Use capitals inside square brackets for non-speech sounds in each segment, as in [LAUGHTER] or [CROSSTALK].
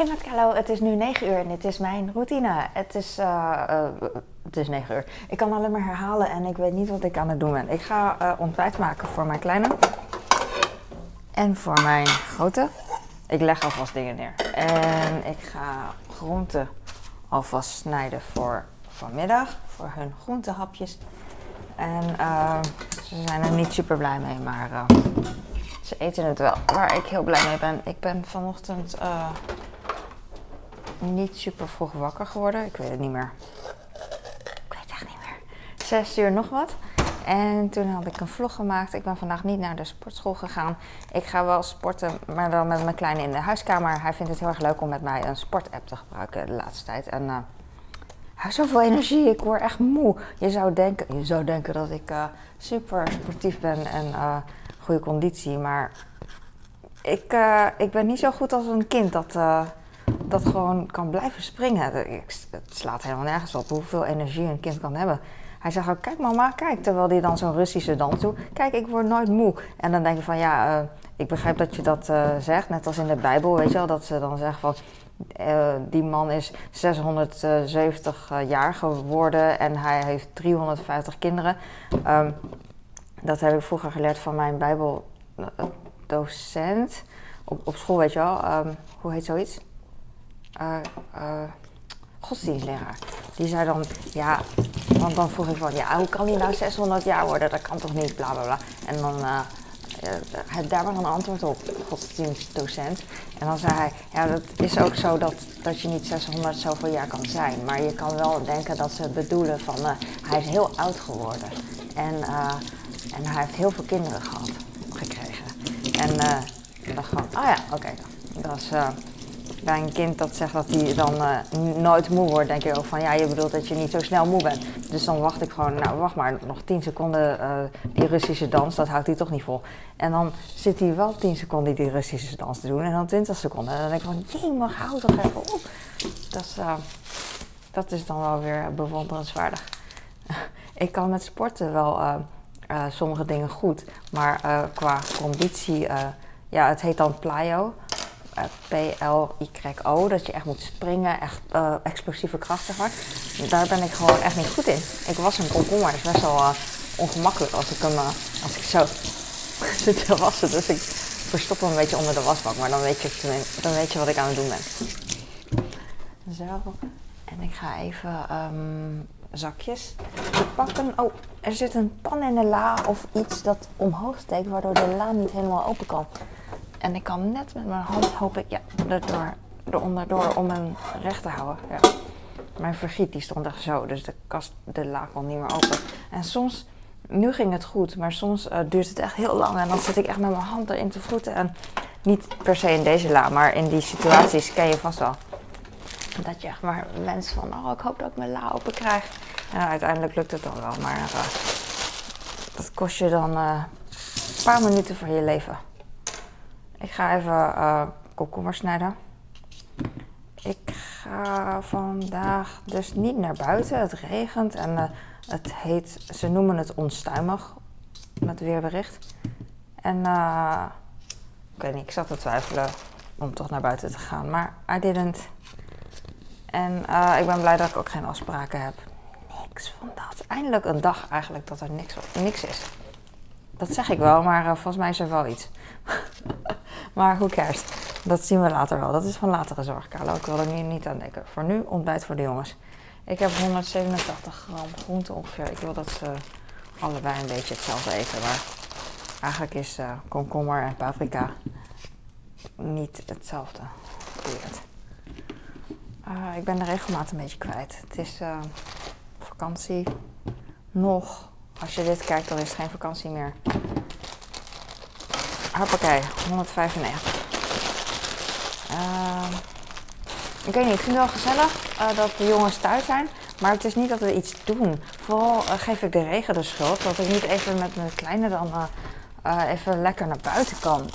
Hey Matkallo, het is nu 9 uur en dit is mijn routine. Het is, uh, het is 9 uur. Ik kan alleen maar herhalen en ik weet niet wat ik aan het doen ben. Ik ga uh, ontbijt maken voor mijn kleine en voor mijn grote. Ik leg alvast dingen neer. En ik ga groenten alvast snijden voor vanmiddag, voor hun groentehapjes. En ze zijn er niet super blij mee, maar ze eten het wel. Waar ik heel blij mee ben. Ik ben vanochtend niet super vroeg wakker geworden. Ik weet het niet meer. Ik weet het echt niet meer. Zes uur nog wat. En toen had ik een vlog gemaakt. Ik ben vandaag niet naar de sportschool gegaan. Ik ga wel sporten, maar dan met mijn kleine in de huiskamer. Hij vindt het heel erg leuk om met mij een sportapp te gebruiken de laatste tijd. En uh, hij zoveel energie. Ik word echt moe. Je zou denken, je zou denken dat ik uh, super sportief ben en uh, goede conditie. Maar ik, ik ben niet zo goed als een kind dat dat gewoon kan blijven springen. Het slaat helemaal nergens op hoeveel energie een kind kan hebben. Hij zegt ook, kijk mama, kijk. Terwijl hij dan zo'n Russische dans doet. Kijk, ik word nooit moe. En dan denk je van, ja, uh, ik begrijp dat je dat uh, zegt. Net als in de Bijbel, weet je wel. Dat ze dan zeggen van, uh, die man is 670 jaar geworden. En hij heeft 350 kinderen. Um, dat heb ik vroeger geleerd van mijn Bijbeldocent. Op, op school, weet je wel. Um, hoe heet zoiets? Uh. Die zei dan, ja, want dan vroeg ik van, ja, hoe kan hij nou 600 jaar worden? Dat kan toch niet, bla bla bla. En dan, uh, hij daar maar een antwoord op, godsdienstdocent. En dan zei hij, ja, dat is ook zo dat, dat je niet 600 zoveel jaar kan zijn. Maar je kan wel denken dat ze bedoelen van, hij is heel oud geworden. En, en hij heeft heel veel kinderen gehad, gekregen. En ik dacht van, oh ja, oké, dat is bij een kind dat zegt dat hij dan uh, nooit moe wordt, denk ik ook van ja, je bedoelt dat je niet zo snel moe bent. Dus dan wacht ik gewoon, nou wacht maar, nog 10 seconden uh, die Russische dans, dat houdt hij toch niet vol. En dan zit hij wel 10 seconden die Russische dans te doen en dan 20 seconden. En dan denk ik van, jee, maar hou toch even op. Dat is, uh, dat is dan wel weer bewonderenswaardig. [LAUGHS] ik kan met sporten wel sommige dingen goed, maar qua conditie, ja, het heet dan plyo. P-L-Y-O. Dat je echt moet springen, echt uh, explosieve kracht, zeg maar. Daar ben ik gewoon echt niet goed in. Ik was een komkommer, het is best wel uh, ongemakkelijk als ik hem, als ik zo [LAUGHS] zit te wassen. Dus ik verstop hem een beetje onder de wasbak, maar dan weet je, dan weet je wat ik aan het doen ben. Zo. En ik ga even um, zakjes pakken. Oh, er zit een pan in de la of iets dat omhoog steekt, waardoor de la niet helemaal open kan. En ik kan net met mijn hand, hoop ik, ja, erdoor, eronder door om hem recht te houden. Ja. Mijn vergiet die stond echt zo, dus de kast, de la kon niet meer open. En soms, nu ging het goed, maar soms uh, duurt het echt heel lang. En dan zit ik echt met mijn hand erin te vroeten. En niet per se in deze la, maar in die situaties ken je vast wel. Dat je echt maar wenst van, oh, ik hoop dat ik mijn la open krijg. En uiteindelijk lukt het dan wel, maar uh, dat kost je dan uh, een paar minuten van je leven. Ik ga even uh, snijden. Ik ga vandaag dus niet naar buiten. Het regent en uh, het heet, ze noemen het onstuimig met weerbericht. En uh, ik weet ik zat te twijfelen om toch naar buiten te gaan, maar I didn't. En ik ben blij dat ik ook geen afspraken heb. Niks van dat. Eindelijk een dag eigenlijk dat er niks, niks is. Dat zeg ik wel, maar volgens mij is er wel iets. Maar hoe cares? Dat zien we later wel. Dat is van latere zorg, Carlo. Ik wil er nu niet aan denken. Voor nu ontbijt voor de jongens. Ik heb 187 gram groente ongeveer. Ik wil dat ze allebei een beetje hetzelfde eten. Maar eigenlijk is uh, komkommer en paprika niet hetzelfde. Uh, ik ben de regelmaat een beetje kwijt. Het is uh, vakantie. Nog. Als je dit kijkt, dan is het geen vakantie meer. Hoppakee, 195. Uh, ik weet niet, ik vind het wel gezellig uh, dat de jongens thuis zijn. Maar het is niet dat we iets doen. Vooral uh, geef ik de regen de schuld. Dat ik niet even met mijn kleine dan uh, even lekker naar buiten kan.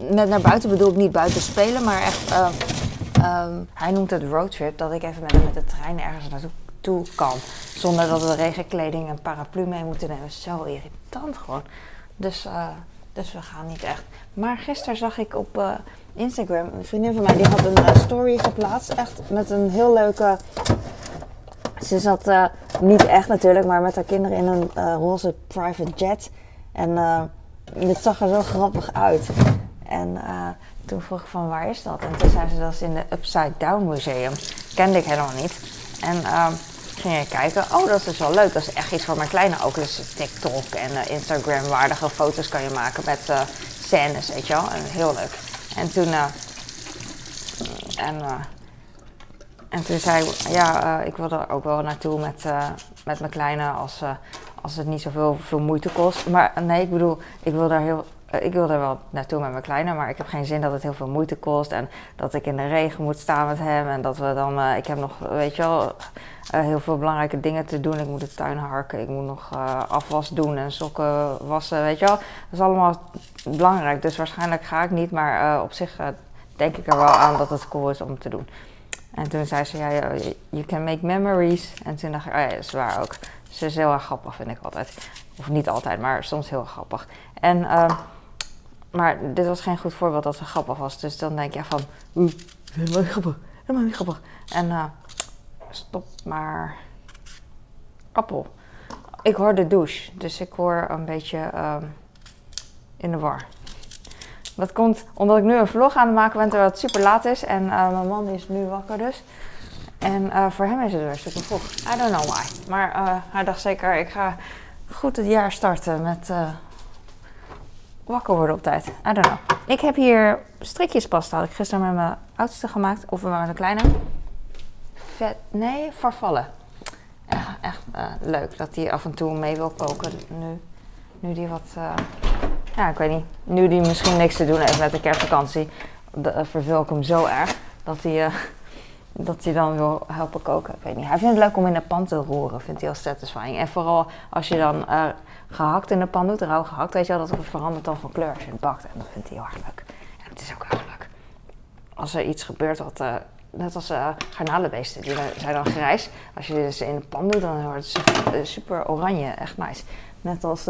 met naar buiten bedoel ik niet buiten spelen, maar echt... Um, hij noemt het roadtrip. Dat ik even met hem met de trein ergens naartoe kan. Zonder dat we regenkleding en paraplu mee moeten nemen. Zo irritant gewoon. Dus... Dus we gaan niet echt. Maar gisteren zag ik op uh, Instagram. Een vriendin van mij die had een eh, story geplaatst. Echt met een heel leuke. Ze zat uh, niet echt natuurlijk, maar met haar kinderen in een roze private jet. En het zag er zo grappig uit. En toen vroeg ik van waar is dat? En toen zei ze dat is in de Upside Down Museum. Kende ik helemaal niet. En ehm, ging kijken. Oh, dat is wel leuk. Dat is echt iets voor mijn kleine ook. Dus TikTok en Instagram waardige foto's kan je maken met scènes, weet je wel. Heel leuk. En toen, uh, en, uh, en toen zei ik, ja, uh, ik wil er ook wel naartoe met, met mijn kleine als, als het niet zoveel veel moeite kost. Maar nee, ik bedoel, ik wil daar heel, ik wil er wel naartoe met mijn kleine, maar ik heb geen zin dat het heel veel moeite kost en dat ik in de regen moet staan met hem en dat we dan, ik heb nog, weet je wel, heel veel belangrijke dingen te doen. Ik moet de tuin harken, ik moet nog afwas doen en sokken wassen, weet je wel. Dat is allemaal belangrijk, dus waarschijnlijk ga ik niet, maar op zich denk ik er wel aan dat het cool is om te doen. En toen zei ze, ja, you can make memories. En toen dacht ik, oh ja, dat is waar ook. Dus dat is heel erg grappig, vind ik altijd. Of niet altijd, maar soms heel grappig. En, uh, maar dit was geen goed voorbeeld dat ze grappig was. Dus dan denk je van, helemaal niet grappig, helemaal niet grappig. En stop maar. Appel. Ik hoor de douche, dus ik hoor een beetje in de war. Dat komt omdat ik nu een vlog aan het maken ben terwijl het super laat is. En uh, mijn man is nu wakker dus. En uh, voor hem is het weer super vroeg. I don't know why. Maar hij dacht zeker, ik ga goed het jaar starten met wakker worden op tijd. I don't know. Ik heb hier strikjespasta. Had ik gisteren met mijn oudste gemaakt. Of met mijn kleine. Vet, nee, vervallen. Echt, echt leuk dat hij af en toe mee wil koken nu. Nu die wat ja, ik weet niet. Nu die misschien niks te doen heeft met de kerstvakantie, de, uh, verveel ik hem zo erg dat hij, dat hij dan wil helpen koken. Ik weet niet. Hij vindt het leuk om in de pan te roeren, vindt hij heel satisfying. En vooral als je dan uh, gehakt in de pan doet, rauw gehakt, weet je wel, dat het verandert dan van kleur als je het bakt. En dat vindt hij heel leuk. En het is ook heel leuk. Als er iets gebeurt wat, net als uh, garnalenbeesten, die zijn dan grijs. Als je ze in de pan doet, dan wordt het super oranje. Echt nice. Net als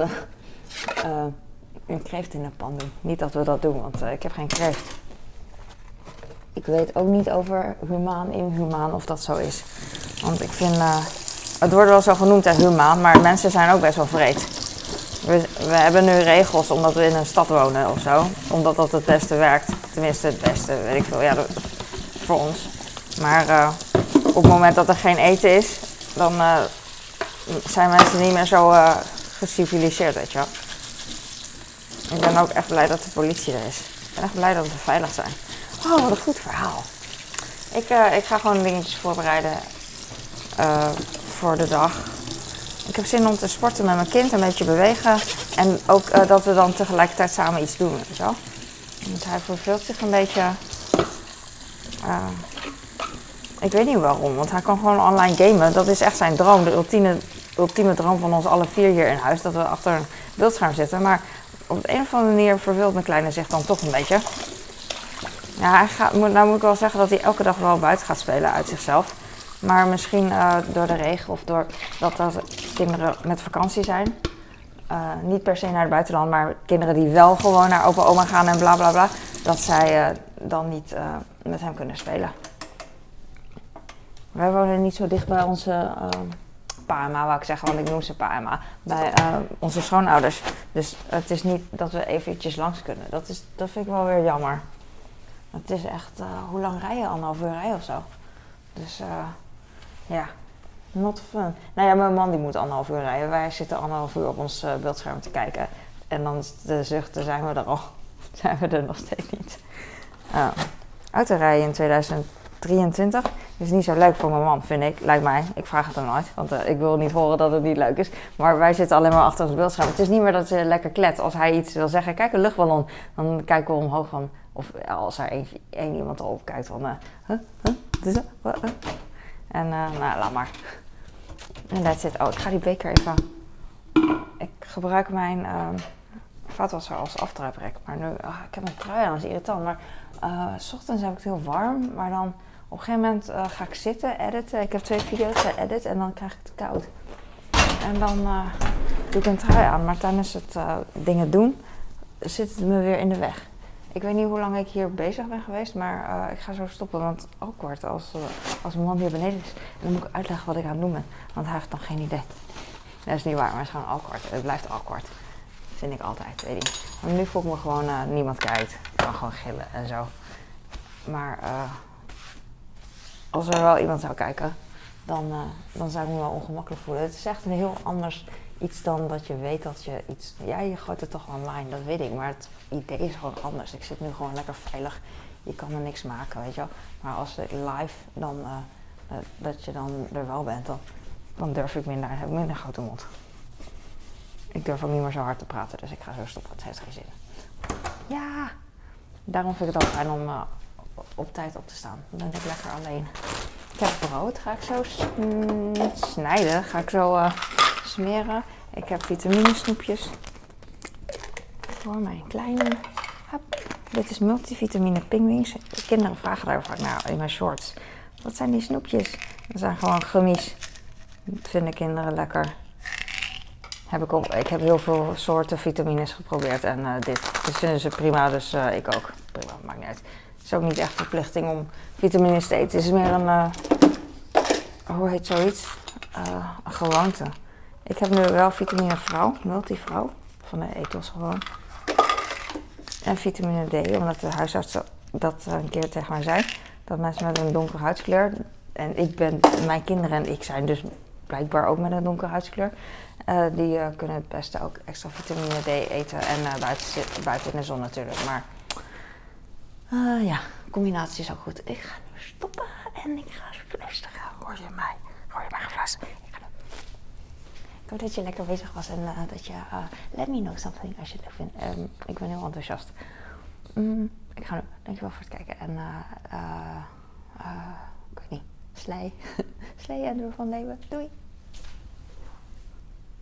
een kreeft in de pan doen. Niet dat we dat doen, want ik heb geen kreeft. Ik weet ook niet over humaan, inhumaan of dat zo is. Want ik vind, uh, het wordt wel zo genoemd hè, humaan, maar mensen zijn ook best wel vreed. We, we, hebben nu regels omdat we in een stad wonen of zo. Omdat dat het beste werkt. Tenminste, het beste, weet ik veel. Ja, voor ons. Maar uh, op het moment dat er geen eten is, dan zijn mensen niet meer zo geciviliseerd, weet je. Ik ben ook echt blij dat de politie er is. Ik ben echt blij dat we veilig zijn. Oh, wat een goed verhaal. Ik, uh, ik ga gewoon dingetjes voorbereiden uh, voor de dag. Ik heb zin om te sporten met mijn kind, een beetje bewegen. En ook uh, dat we dan tegelijkertijd samen iets doen. Wel? Want hij verveelt zich een beetje. ik weet niet waarom, want hij kan gewoon online gamen. Dat is echt zijn droom. De ultieme, ultieme droom van ons alle vier hier in huis. Dat we achter een beeldscherm zitten. Maar op de een of andere manier verveelt mijn kleine zich dan toch een beetje. Ja, hij nou moet ik wel zeggen dat hij elke dag wel buiten gaat spelen uit zichzelf. Maar misschien uh, door de regen of door dat, dat kinderen met vakantie zijn. Uh, niet per se naar het buitenland, maar kinderen die wel gewoon naar opa oma gaan en bla bla bla. Dat zij uh, dan niet met hem kunnen spelen. Wij wonen niet zo dicht bij onze pa en ik zeggen, want ik noem ze pa bij onze schoonouders. Dus het is niet dat we eventjes langs kunnen. Dat, is, dat vind ik wel weer jammer. Het is echt, uh, hoe lang rijden? Anderhalf uur rijden of zo. Dus uh, ja, not fun. Nou ja, mijn man die moet anderhalf uur rijden. Wij zitten anderhalf uur op ons beeldscherm te kijken. En dan de zuchten zijn we er al. [LAUGHS] zijn we er nog steeds niet. autorijden in 2000 23. Is niet zo leuk voor mijn man, vind ik. Lijkt mij. Ik vraag het hem nooit. Want uh, ik wil niet horen dat het niet leuk is. Maar wij zitten alleen maar achter ons beeldscherm. Het is niet meer dat ze lekker klet. Als hij iets wil zeggen, kijk een luchtballon. Dan kijken we omhoog van. Of als er één, iemand erop kijkt van. What? En uh, nou, laat maar. En that's it. Oh, ik ga die beker even. Ik gebruik mijn uh, vaatwasser als aftruiprek. Maar nu, oh, ik heb een trui aan, dat is irritant. Maar s ochtends heb ik het heel warm. Maar dan op een gegeven moment uh, ga ik zitten, editen. Ik heb twee video's geëdit en dan krijg ik het koud. En dan uh, doe ik een trui aan. Maar tijdens het uh, dingen doen zit het me weer in de weg. Ik weet niet hoe lang ik hier bezig ben geweest, maar eh, ik ga zo stoppen. Want awkward als, als mijn man hier beneden is. En dan moet ik uitleggen wat ik aan het doen ben. Want hij heeft nog geen idee. Dat is niet waar, maar het is gewoon awkward. Het blijft awkward. Vind ik altijd, weet ik. Maar nu voel ik me gewoon, niemand kijkt. Ik kan gewoon gillen en zo. Maar als er wel iemand zou kijken, dan, dan zou ik me wel ongemakkelijk voelen. Het is echt een heel anders iets dan dat je weet dat je iets. Ja, je gooit het toch online, dat weet ik. Maar het idee is gewoon anders. Ik zit nu gewoon lekker veilig. Je kan er niks maken, weet je wel. Maar als ik live dan. Uh, uh, dat je dan er wel bent, dan, dan durf ik minder. heb ik minder grote mond. Ik durf ook niet meer zo hard te praten, dus ik ga zo stoppen. Het heeft geen zin. Ja, daarom vind ik het ook fijn om op tijd op te staan. Dan ben ik lekker alleen. Ik heb brood, ga ik zo snijden. Ga ik zo smeren. Ik heb vitaminesnoepjes voor mijn kleine. Hop. Dit is multivitamine pingwings. Kinderen vragen daar vaak naar in mijn shorts. Wat zijn die snoepjes? Dat zijn gewoon gummies. Dat vinden kinderen lekker. Heb ik, op, ik heb heel veel soorten vitamines geprobeerd en uh, dit, vinden ze prima, dus uh, ik ook. Prima, maakt niet uit. Is ook niet echt verplichting om vitamines te eten. Het is meer een, uh, hoe heet zoiets? een gewoonte. Ik heb nu wel vitamine vrouw, multivrouw, van de ethos gewoon. En vitamine D, omdat de huisarts dat een keer tegen mij zei. Dat mensen met een donkere huidskleur, en ik ben, mijn kinderen en ik zijn dus blijkbaar ook met een donkere huidskleur. Uh, die kunnen het beste ook extra vitamine D eten en buiten, buiten in de zon natuurlijk. Maar ja, combinatie is ook goed. Ik ga nu stoppen en ik ga fluisteren. Hoor je mij? Hoor je mij gefluisterd? hoop dat je lekker bezig was en uh, dat je uh, let me know something als je het leuk vindt. Um, ik ben heel enthousiast. Mm, ik ga nu. Dankjewel voor het kijken. En uh, ik weet niet. Slij. Slij en door van leven. Doei.